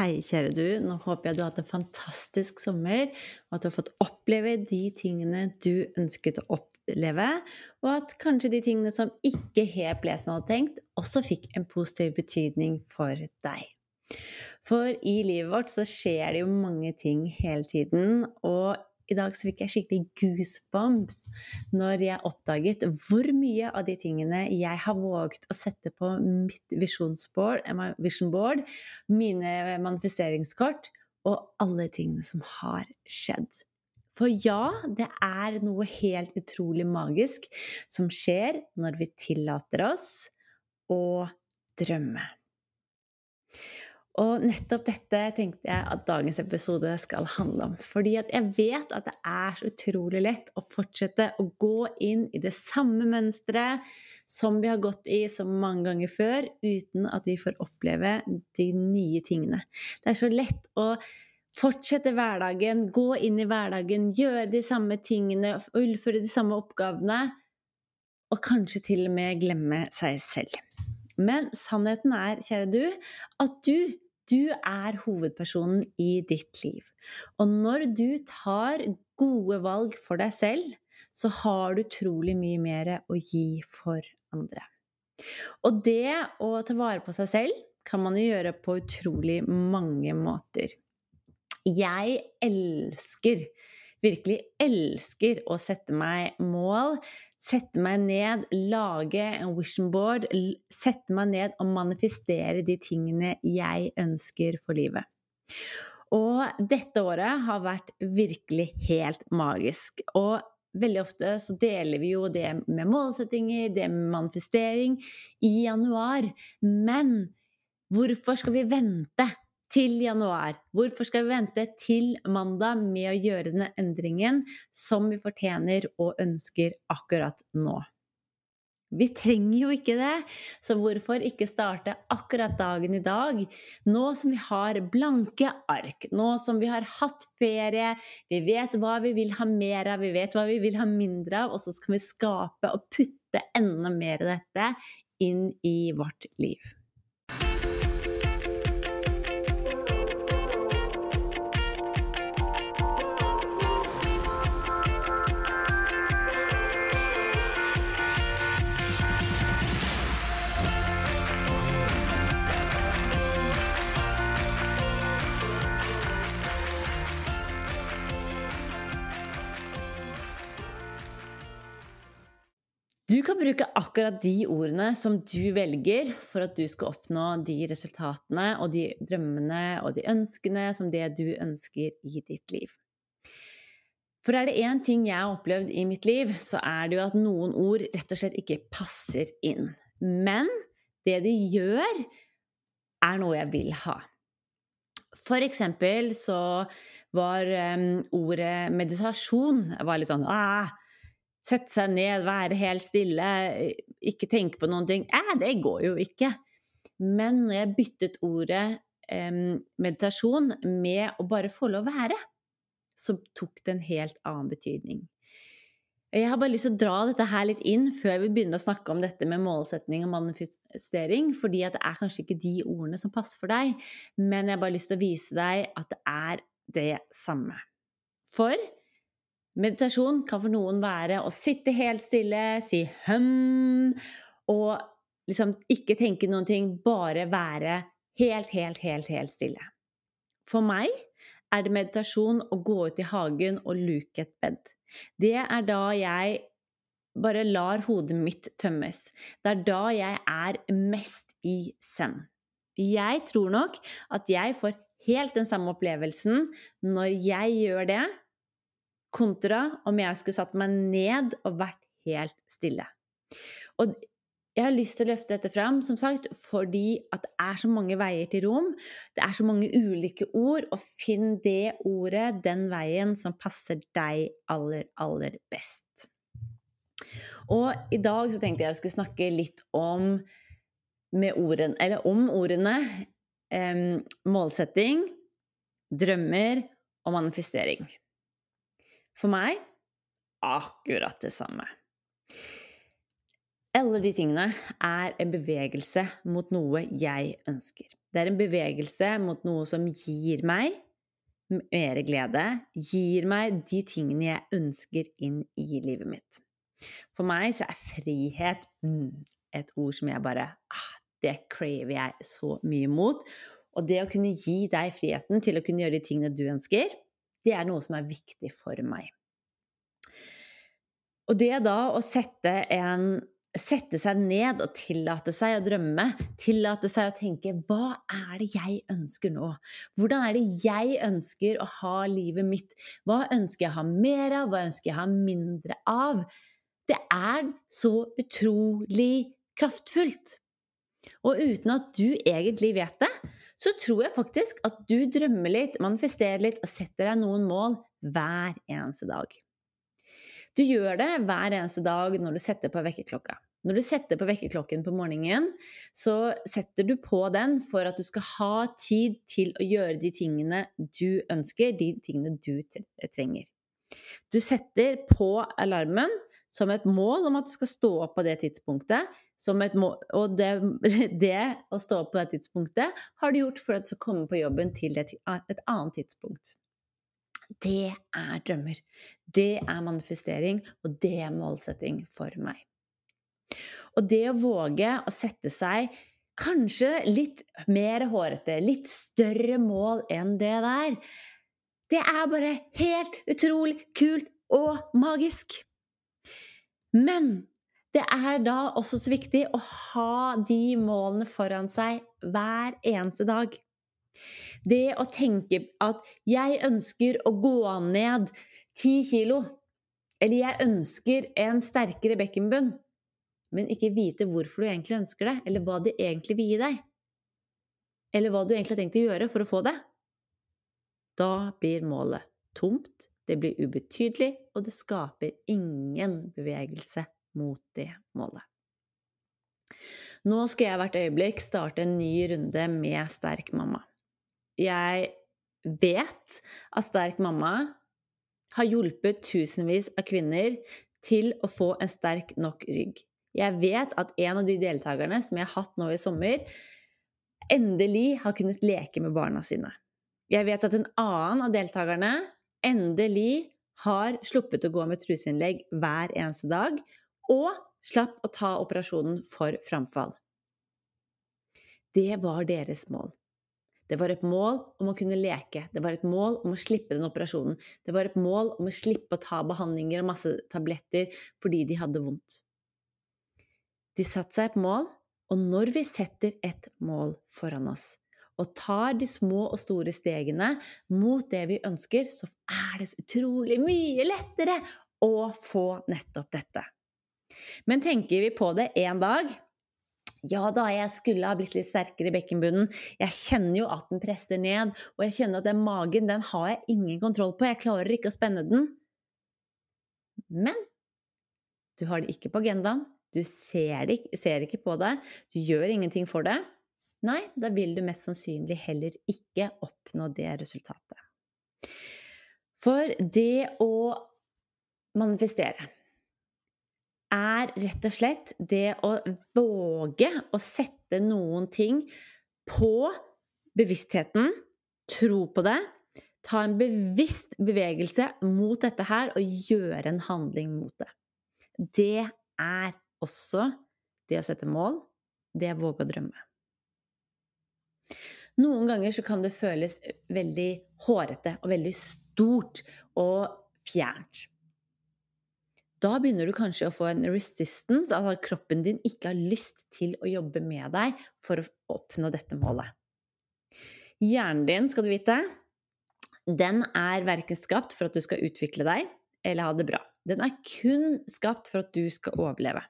Hei, kjære du. Nå håper jeg du har hatt en fantastisk sommer, og at du har fått oppleve de tingene du ønsket å oppleve, og at kanskje de tingene som ikke helt ble som du hadde tenkt, også fikk en positiv betydning for deg. For i livet vårt så skjer det jo mange ting hele tiden, og i dag så fikk jeg skikkelig goosebumps når jeg oppdaget hvor mye av de tingene jeg har våget å sette på mitt eh, vision board, mine manifesteringskort og alle tingene som har skjedd. For ja, det er noe helt utrolig magisk som skjer når vi tillater oss å drømme. Og nettopp dette tenkte jeg at dagens episode skal handle om. Fordi jeg vet at det er så utrolig lett å fortsette å gå inn i det samme mønsteret som vi har gått i så mange ganger før, uten at vi får oppleve de nye tingene. Det er så lett å fortsette hverdagen, gå inn i hverdagen, gjøre de samme tingene, ullføre de samme oppgavene, og kanskje til og med glemme seg selv. Men sannheten er, kjære du, at du, du er hovedpersonen i ditt liv. Og når du tar gode valg for deg selv, så har du utrolig mye mer å gi for andre. Og det å ta vare på seg selv kan man jo gjøre på utrolig mange måter. Jeg elsker, virkelig elsker å sette meg mål Sette meg ned, lage en vision board, sette meg ned og manifestere de tingene jeg ønsker for livet. Og dette året har vært virkelig helt magisk. Og veldig ofte så deler vi jo det med målsettinger, det med manifestering, i januar. Men hvorfor skal vi vente til januar. Hvorfor skal vi vente til mandag med å gjøre denne endringen som vi fortjener og ønsker akkurat nå? Vi trenger jo ikke det, så hvorfor ikke starte akkurat dagen i dag? Nå som vi har blanke ark, nå som vi har hatt ferie, vi vet hva vi vil ha mer av, vi vet hva vi vil ha mindre av, og så skal vi skape og putte enda mer av dette inn i vårt liv. Du kan bruke akkurat de ordene som du velger for at du skal oppnå de resultatene og de drømmene og de ønskene som det du ønsker i ditt liv. For er det én ting jeg har opplevd i mitt liv, så er det jo at noen ord rett og slett ikke passer inn. Men det de gjør, er noe jeg vil ha. For eksempel så var um, ordet meditasjon var litt sånn ah, Sette seg ned, være helt stille, ikke tenke på noen ting. Eh, det går jo ikke. Men når jeg byttet ordet eh, meditasjon med å bare få lov å være, så tok det en helt annen betydning. Jeg har bare lyst til å dra dette her litt inn før vi begynner å snakke om dette med målsetning og manifestering, fordi det er kanskje ikke de ordene som passer for deg, men jeg har bare lyst til å vise deg at det er det samme. For Meditasjon kan for noen være å sitte helt stille, si hm, og liksom ikke tenke noen ting, bare være helt, helt, helt, helt stille. For meg er det meditasjon å gå ut i hagen og luke et bed. Det er da jeg bare lar hodet mitt tømmes. Det er da jeg er mest i zen. Jeg tror nok at jeg får helt den samme opplevelsen når jeg gjør det, kontra om jeg skulle satt meg ned og vært helt stille. Og jeg har lyst til å løfte dette fram, som sagt, fordi at det er så mange veier til rom. Det er så mange ulike ord, og finn det ordet, den veien, som passer deg aller, aller best. Og i dag så tenkte jeg jeg skulle snakke litt om, orden, om ordene eh, målsetting, drømmer og manifestering. For meg akkurat det samme. Alle de tingene er en bevegelse mot noe jeg ønsker. Det er en bevegelse mot noe som gir meg mer glede, gir meg de tingene jeg ønsker inn i livet mitt. For meg så er frihet mm, et ord som jeg bare ah, Det craver jeg så mye mot. Og det å kunne gi deg friheten til å kunne gjøre de tingene du ønsker, det er noe som er viktig for meg. Og det da å sette, en, sette seg ned og tillate seg å drømme, tillate seg å tenke Hva er det jeg ønsker nå? Hvordan er det jeg ønsker å ha livet mitt? Hva ønsker jeg å ha mer av? Hva ønsker jeg å ha mindre av? Det er så utrolig kraftfullt. Og uten at du egentlig vet det, så tror jeg faktisk at du drømmer litt, manifesterer litt og setter deg noen mål hver eneste dag. Du gjør det hver eneste dag når du setter på vekkerklokka. Når du setter på vekkerklokken på morgenen, så setter du på den for at du skal ha tid til å gjøre de tingene du ønsker, de tingene du trenger. Du setter på alarmen som et mål om at du skal stå opp på det tidspunktet. Mål, og det, det, å stå opp på det tidspunktet har du gjort for at du skal komme på jobben til et, et annet tidspunkt. Det er drømmer. Det er manifestering, og det er målsetting for meg. Og det å våge å sette seg kanskje litt mer hårete, litt større mål enn det der, det er bare helt utrolig kult og magisk. Men det er da også så viktig å ha de målene foran seg hver eneste dag. Det å tenke at jeg ønsker å gå ned ti kilo, eller jeg ønsker en sterkere bekkenbunn, men ikke vite hvorfor du egentlig ønsker det, eller hva det egentlig vil gi deg, eller hva du egentlig har tenkt å gjøre for å få det, da blir målet tomt, det blir ubetydelig, og det skaper ingen bevegelse mot det målet. Nå skal jeg hvert øyeblikk starte en ny runde med Sterk mamma jeg vet at Sterk mamma har hjulpet tusenvis av kvinner til å få en sterk nok rygg. Jeg vet at en av de deltakerne som jeg har hatt nå i sommer, endelig har kunnet leke med barna sine. Jeg vet at en annen av deltakerne endelig har sluppet å gå med truseinnlegg hver eneste dag, og slapp å ta operasjonen for framfall. Det var deres mål. Det var et mål om å kunne leke. Det var et mål om å slippe den operasjonen. Det var et mål om å slippe å ta behandlinger og masse tabletter fordi de hadde vondt. De satte seg et mål, og når vi setter et mål foran oss og tar de små og store stegene mot det vi ønsker, så er det så utrolig mye lettere å få nettopp dette. Men tenker vi på det én dag, ja da, jeg skulle ha blitt litt sterkere i bekkenbunnen. Jeg kjenner jo at den presser ned, og jeg kjenner at den magen, den har jeg ingen kontroll på. Jeg klarer ikke å spenne den. Men du har det ikke på agendaen. Du ser, det, ser ikke på det. Du gjør ingenting for det. Nei, da vil du mest sannsynlig heller ikke oppnå det resultatet. For det å manifestere er rett og slett det å våge å sette noen ting på bevisstheten, tro på det, ta en bevisst bevegelse mot dette her og gjøre en handling mot det. Det er også det å sette mål, det å våge å drømme. Noen ganger så kan det føles veldig hårete og veldig stort og fjernt. Da begynner du kanskje å få en resistance, at kroppen din ikke har lyst til å jobbe med deg for å oppnå dette målet. Hjernen din, skal du vite, den er verken skapt for at du skal utvikle deg eller ha det bra. Den er kun skapt for at du skal overleve.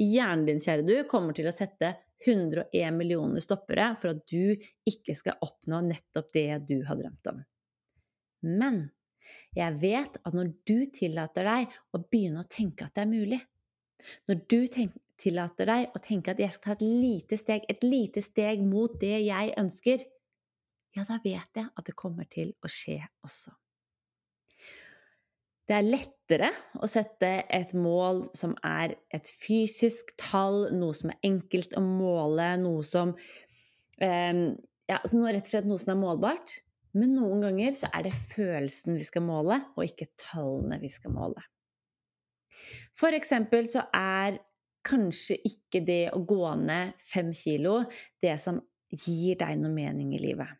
Hjernen din, kjære du, kommer til å sette 101 millioner stoppere for at du ikke skal oppnå nettopp det du har drømt om. Men jeg vet at når du tillater deg å begynne å tenke at det er mulig, når du tillater deg å tenke at jeg skal ta et lite steg, et lite steg mot det jeg ønsker, ja, da vet jeg at det kommer til å skje også. Det er lettere å sette et mål som er et fysisk tall, noe som er enkelt å måle, noe som Um, ja, altså rett og slett noe som er målbart. Men noen ganger så er det følelsen vi skal måle, og ikke tallene vi skal måle. For eksempel så er kanskje ikke det å gå ned fem kilo det som gir deg noe mening i livet.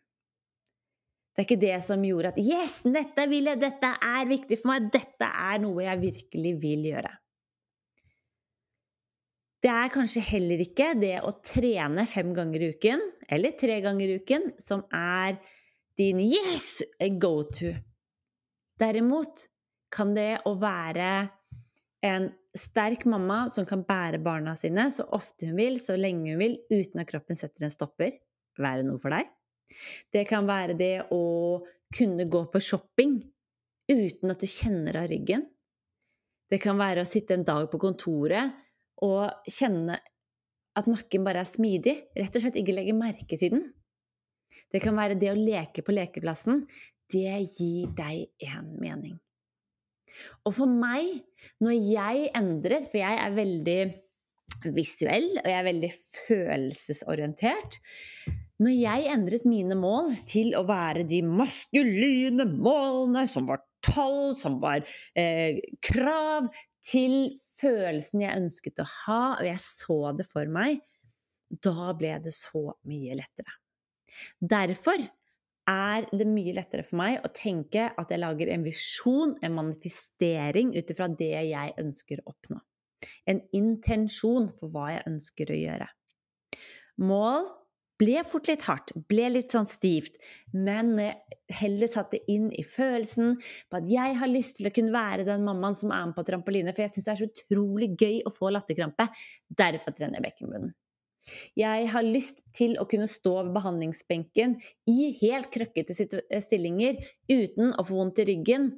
Det er ikke det som gjorde at 'Yes, dette vil jeg! Dette er viktig for meg! Dette er noe jeg virkelig vil gjøre'. Det er kanskje heller ikke det å trene fem ganger i uken, eller tre ganger i uken, som er din 'yes' go to. Derimot kan det å være en sterk mamma som kan bære barna sine så ofte hun vil, så lenge hun vil, uten at kroppen setter en stopper, være noe for deg. Det kan være det å kunne gå på shopping uten at du kjenner av ryggen. Det kan være å sitte en dag på kontoret og kjenne at nakken bare er smidig. Rett og slett ikke legge merke til den. Det kan være det å leke på lekeplassen. Det gir deg en mening. Og for meg, når jeg endret For jeg er veldig visuell, og jeg er veldig følelsesorientert. Når jeg endret mine mål til å være de maskuline målene, som var tall, som var eh, krav, til følelsen jeg ønsket å ha, og jeg så det for meg, da ble det så mye lettere. Derfor er det mye lettere for meg å tenke at jeg lager en visjon, en manifestering, ut ifra det jeg ønsker å oppnå. En intensjon for hva jeg ønsker å gjøre. Mål ble fort litt hardt, ble litt sånn stivt, men heller satt det inn i følelsen på at jeg har lyst til å kunne være den mammaen som er med på trampoline, for jeg syns det er så utrolig gøy å få latterkrampe. Derfor trener jeg bekkenbunnen. Jeg har lyst til å kunne stå ved behandlingsbenken i helt krøkkete eh, stillinger uten å få vondt i ryggen.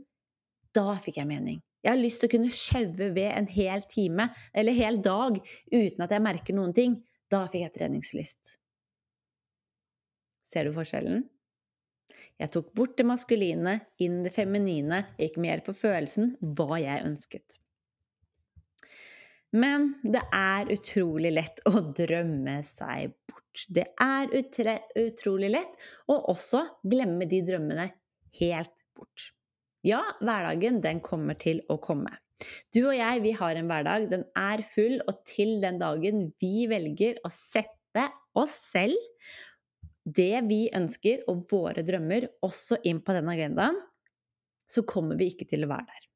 Da fikk jeg mening. Jeg har lyst til å kunne sjaue ved en hel time eller hel dag uten at jeg merker noen ting. Da fikk jeg treningslyst. Ser du forskjellen? Jeg tok bort det maskuline, inn det feminine, gikk mer på følelsen, hva jeg ønsket. Men det er utrolig lett å drømme seg bort. Det er utrolig lett å også glemme de drømmene helt bort. Ja, hverdagen, den kommer til å komme. Du og jeg, vi har en hverdag. Den er full, og til den dagen vi velger å sette oss selv, det vi ønsker og våre drømmer også inn på den agendaen, så kommer vi ikke til å være der.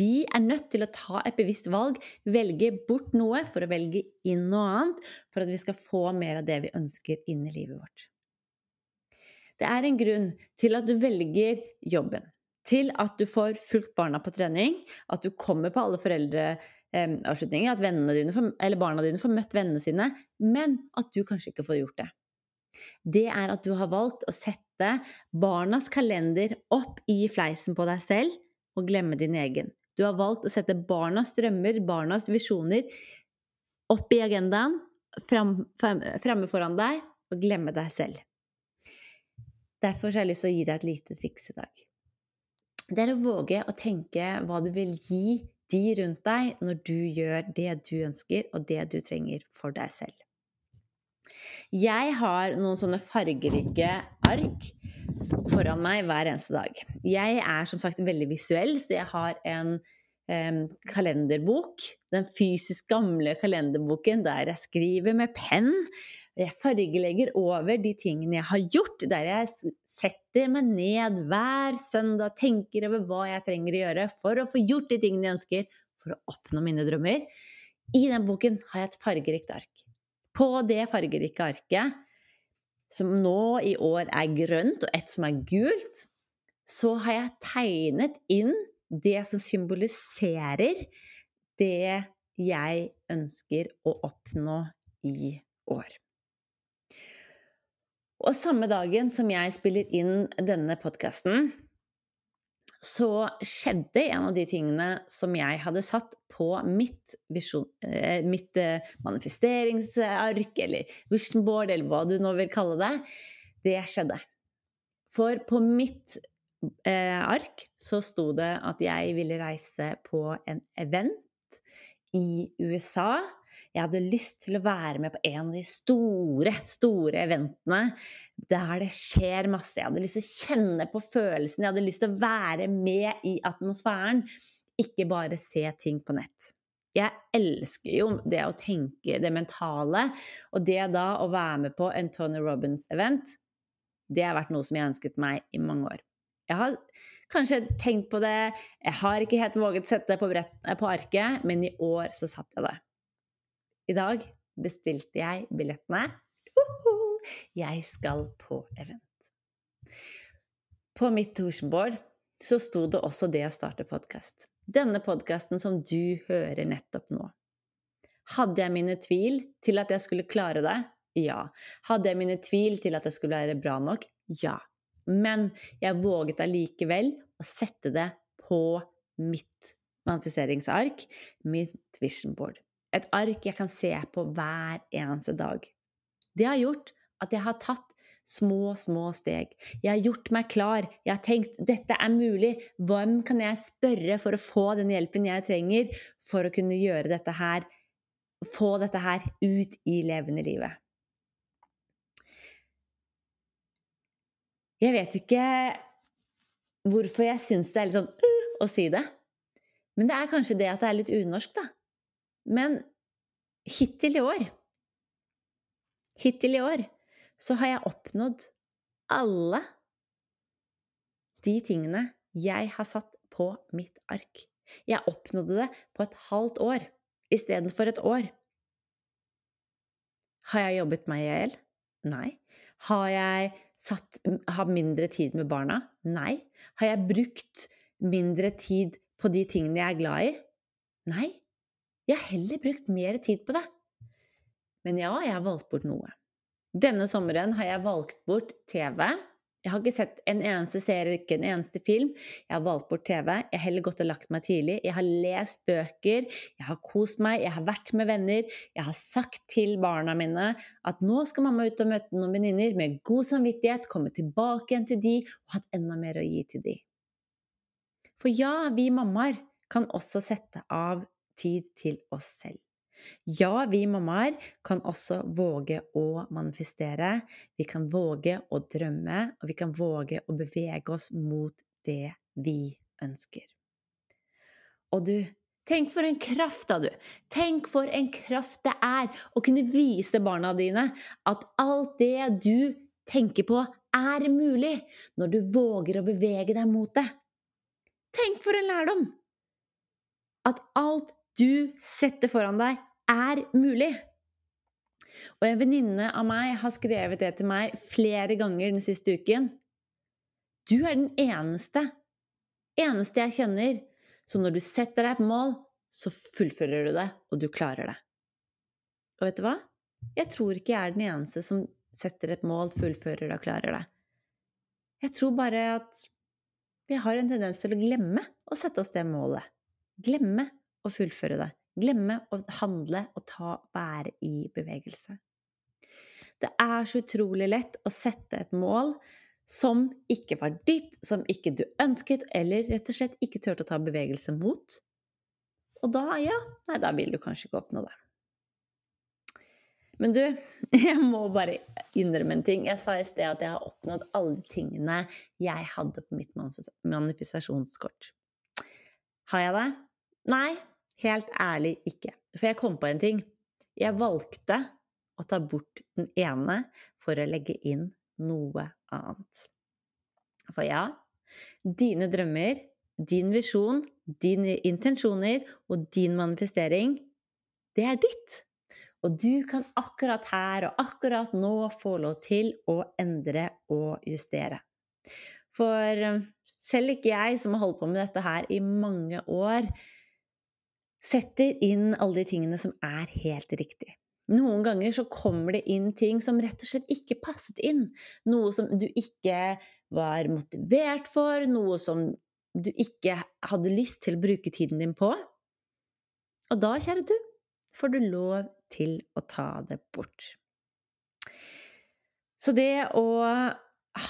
Vi er nødt til å ta et bevisst valg, velge bort noe for å velge inn noe annet, for at vi skal få mer av det vi ønsker inn i livet vårt. Det er en grunn til at du velger jobben, til at du får fulgt barna på trening, at du kommer på alle foreldreavslutninger, at dine barna dine får møtt vennene sine, men at du kanskje ikke får gjort det. Det er at du har valgt å sette barnas kalender opp i fleisen på deg selv og glemme din egen. Du har valgt å sette barnas drømmer, barnas visjoner, opp i agendaen, fremme foran deg, og glemme deg selv. Derfor har jeg lyst til å gi deg et lite triks i dag. Det er å våge å tenke hva du vil gi de rundt deg når du gjør det du ønsker, og det du trenger for deg selv. Jeg har noen sånne fargerike ark foran meg hver eneste dag. Jeg er som sagt veldig visuell, så jeg har en um, kalenderbok. Den fysisk gamle kalenderboken der jeg skriver med penn. Jeg fargelegger over de tingene jeg har gjort, der jeg setter meg ned hver søndag, tenker over hva jeg trenger å gjøre for å få gjort de tingene jeg ønsker, for å oppnå mine drømmer. I den boken har jeg et fargerikt ark. På det fargerike arket som nå i år er grønt, og et som er gult, så har jeg tegnet inn det som symboliserer det jeg ønsker å oppnå i år. Og samme dagen som jeg spiller inn denne podkasten, så skjedde en av de tingene som jeg hadde satt på mitt, vision, eh, mitt eh, manifesteringsark, eller vision board, eller hva du nå vil kalle det. Det skjedde. For på mitt eh, ark så sto det at jeg ville reise på en event i USA. Jeg hadde lyst til å være med på en av de store, store eventene der det skjer masse. Jeg hadde lyst til å kjenne på følelsen, jeg hadde lyst til å være med i atmosfæren, ikke bare se ting på nett. Jeg elsker jo det å tenke det mentale, og det da å være med på en Tony Robins-event, det har vært noe som jeg ønsket meg i mange år. Jeg har kanskje tenkt på det, jeg har ikke helt våget sette det på, brett, på arket, men i år så satt jeg det. I dag bestilte jeg billettene. Jeg skal på event. På mitt vision så sto det også det å starte podkast. Denne podkasten som du hører nettopp nå. Hadde jeg mine tvil til at jeg skulle klare det? Ja. Hadde jeg mine tvil til at det skulle være bra nok? Ja. Men jeg våget allikevel å sette det på mitt manifiseringsark, mitt vision board. Et ark jeg kan se på hver eneste dag. Det har gjort at jeg har tatt små, små steg. Jeg har gjort meg klar. Jeg har tenkt dette er mulig. Hvem kan jeg spørre for å få den hjelpen jeg trenger for å kunne gjøre dette her, få dette her ut i levende livet? Jeg vet ikke hvorfor jeg syns det er litt sånn uh, å si det. Men det er kanskje det at det er litt unorsk, da. Men hittil i år Hittil i år så har jeg oppnådd alle de tingene jeg har satt på mitt ark. Jeg oppnådde det på et halvt år istedenfor et år. Har jeg jobbet meg i hjel? Nei. Har jeg satt, har mindre tid med barna? Nei. Har jeg brukt mindre tid på de tingene jeg er glad i? Nei. Jeg har heller brukt mer tid på det. Men ja, jeg har valgt bort noe. Denne sommeren har jeg valgt bort TV. Jeg har ikke sett en eneste serie, ikke en eneste film. Jeg har valgt bort TV. Jeg har heller gått og lagt meg tidlig. Jeg har lest bøker. Jeg har kost meg. Jeg har vært med venner. Jeg har sagt til barna mine at nå skal mamma ut og møte noen venninner med god samvittighet, komme tilbake igjen til de og hatt enda mer å gi til de. For ja, vi mammaer kan også sette av tid til oss selv. Ja, vi mammaer kan også våge å manifestere. Vi kan våge å drømme, og vi kan våge å bevege oss mot det vi ønsker. Og du, tenk for en kraft, da, du! Tenk for en kraft det er å kunne vise barna dine at alt det du tenker på, er mulig når du våger å bevege deg mot det. Tenk for en lærdom! At alt du setter foran deg, er mulig. Og en venninne av meg har skrevet det til meg flere ganger den siste uken. Du er den eneste, eneste jeg kjenner, så når du setter deg på mål, så fullfører du det, og du klarer det. Og vet du hva? Jeg tror ikke jeg er den eneste som setter et mål, fullfører det og klarer det. Jeg tror bare at vi har en tendens til å glemme å sette oss det målet. Glemme å fullføre det. Glemme å handle og ta være i bevegelse. Det er så utrolig lett å sette et mål som ikke var ditt, som ikke du ønsket, eller rett og slett ikke turte å ta bevegelse mot. Og da, ja, nei, da vil du kanskje ikke oppnå det. Men du, jeg må bare innrømme en ting. Jeg sa i sted at jeg har oppnådd alle tingene jeg hadde på mitt manifestasjonskort. Har jeg det? Nei, Helt ærlig ikke. For jeg kom på en ting. Jeg valgte å ta bort den ene for å legge inn noe annet. For ja, dine drømmer, din visjon, dine intensjoner og din manifestering, det er ditt. Og du kan akkurat her og akkurat nå få lov til å endre og justere. For eh, selv ikke jeg, som har holdt på med dette her i mange år, setter inn alle de tingene som er helt riktig. Noen ganger så kommer det inn ting som rett og slett ikke passet inn. Noe som du ikke var motivert for, noe som du ikke hadde lyst til å bruke tiden din på. Og da, kjære du, får du lov til å ta det bort. Så det å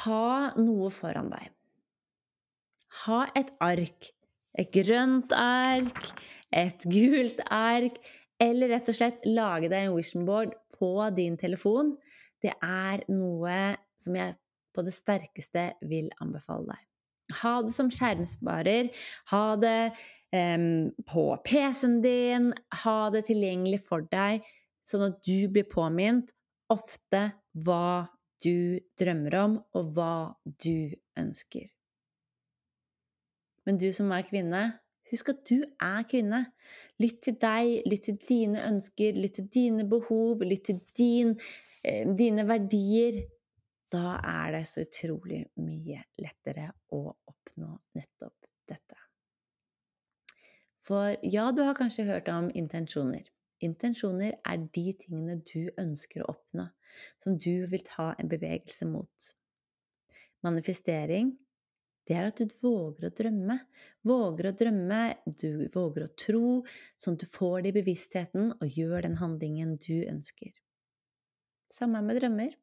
ha noe foran deg Ha et ark. Et grønt ark, et gult ark, Eller rett og slett lage deg en vision board på din telefon. Det er noe som jeg på det sterkeste vil anbefale deg. Ha det som skjermsparer. Ha det um, på PC-en din. Ha det tilgjengelig for deg, sånn at du blir påminnet ofte hva du drømmer om, og hva du ønsker. Men du som er kvinne, husk at du er kvinne. Lytt til deg, lytt til dine ønsker, lytt til dine behov, lytt til din, eh, dine verdier. Da er det så utrolig mye lettere å oppnå nettopp dette. For ja, du har kanskje hørt om intensjoner. Intensjoner er de tingene du ønsker å oppnå, som du vil ta en bevegelse mot. Manifestering, det er at du våger å drømme. Våger å drømme, du våger å tro, sånn at du får det i bevisstheten og gjør den handlingen du ønsker. Samme med drømmer.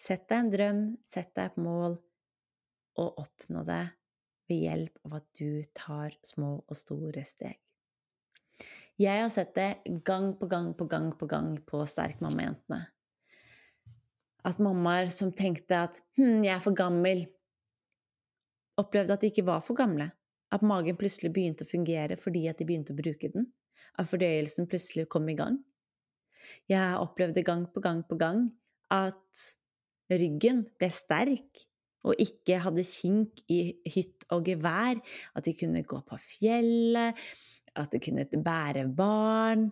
Sett deg en drøm, sett deg et mål, og oppnå det ved hjelp av at du tar små og store steg. Jeg har sett det gang på gang på gang på gang på Sterkmamma-jentene. At mammaer som tenkte at hm, jeg er for gammel, opplevde at de ikke var for gamle. At magen plutselig begynte å fungere fordi at de begynte å bruke den. At fordøyelsen plutselig kom i gang. Jeg opplevde gang på gang på gang at ryggen ble sterk og ikke hadde kink i hytt og gevær. At de kunne gå på fjellet, at de kunne bære barn.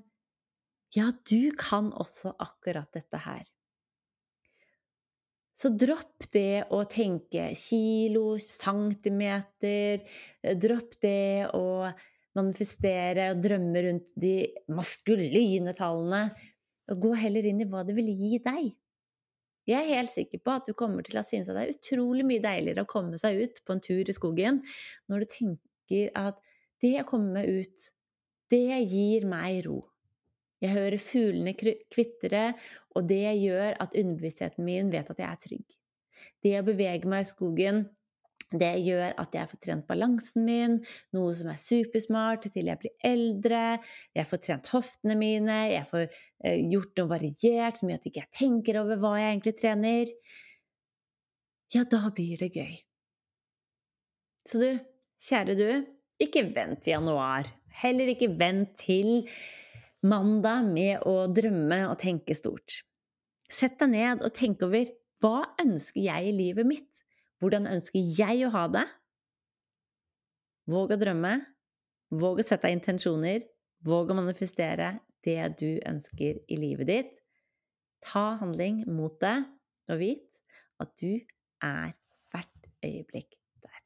Ja, du kan også akkurat dette her. Så dropp det å tenke kilo, centimeter. Dropp det å manifestere og drømme rundt de maskuline tallene. Og gå heller inn i hva det vil gi deg. Jeg er helt sikker på at du kommer til å synes at det er utrolig mye deiligere å komme seg ut på en tur i skogen når du tenker at det å komme ut, det gir meg ro. Jeg hører fuglene kvitre, og det gjør at underbevisstheten min vet at jeg er trygg. Det å bevege meg i skogen, det gjør at jeg får trent balansen min, noe som er supersmart til jeg blir eldre. Jeg får trent hoftene mine, jeg får eh, gjort noe variert som gjør at jeg ikke tenker over hva jeg egentlig trener. Ja, da blir det gøy. Så du, kjære du, ikke vent til januar. Heller ikke vent til mandag med å drømme og tenke stort. Sett deg ned og tenk over hva ønsker jeg i livet mitt? Hvordan ønsker jeg å ha det? Våg å drømme. Våg å sette deg intensjoner. Våg å manifestere det du ønsker i livet ditt. Ta handling mot det, og vit at du er hvert øyeblikk der.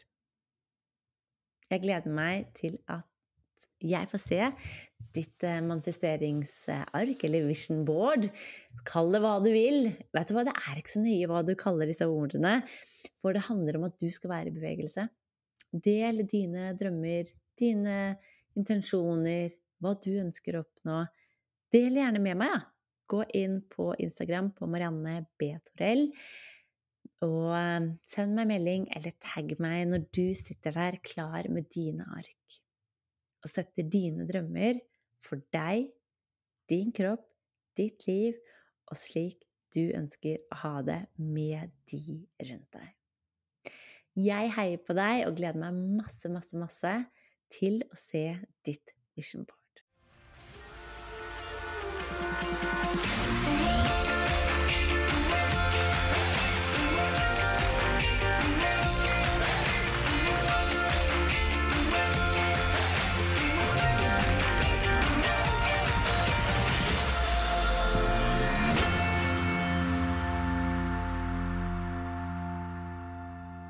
jeg gleder meg til at jeg får se ditt eh, manifesteringsark, eller vision board. Kall det hva du vil. Vet du hva, Det er ikke så nøye hva du kaller disse ordene, for det handler om at du skal være i bevegelse. Del dine drømmer, dine intensjoner, hva du ønsker å oppnå. Del gjerne med meg. Ja. Gå inn på Instagram på Marianne B. Torell. Og ehm, send meg melding eller tagg meg når du sitter der klar med dine ark og setter dine drømmer for deg, din kropp, ditt liv og slik du ønsker å ha det med de rundt deg. Jeg heier på deg og gleder meg masse, masse, masse til å se ditt vision board.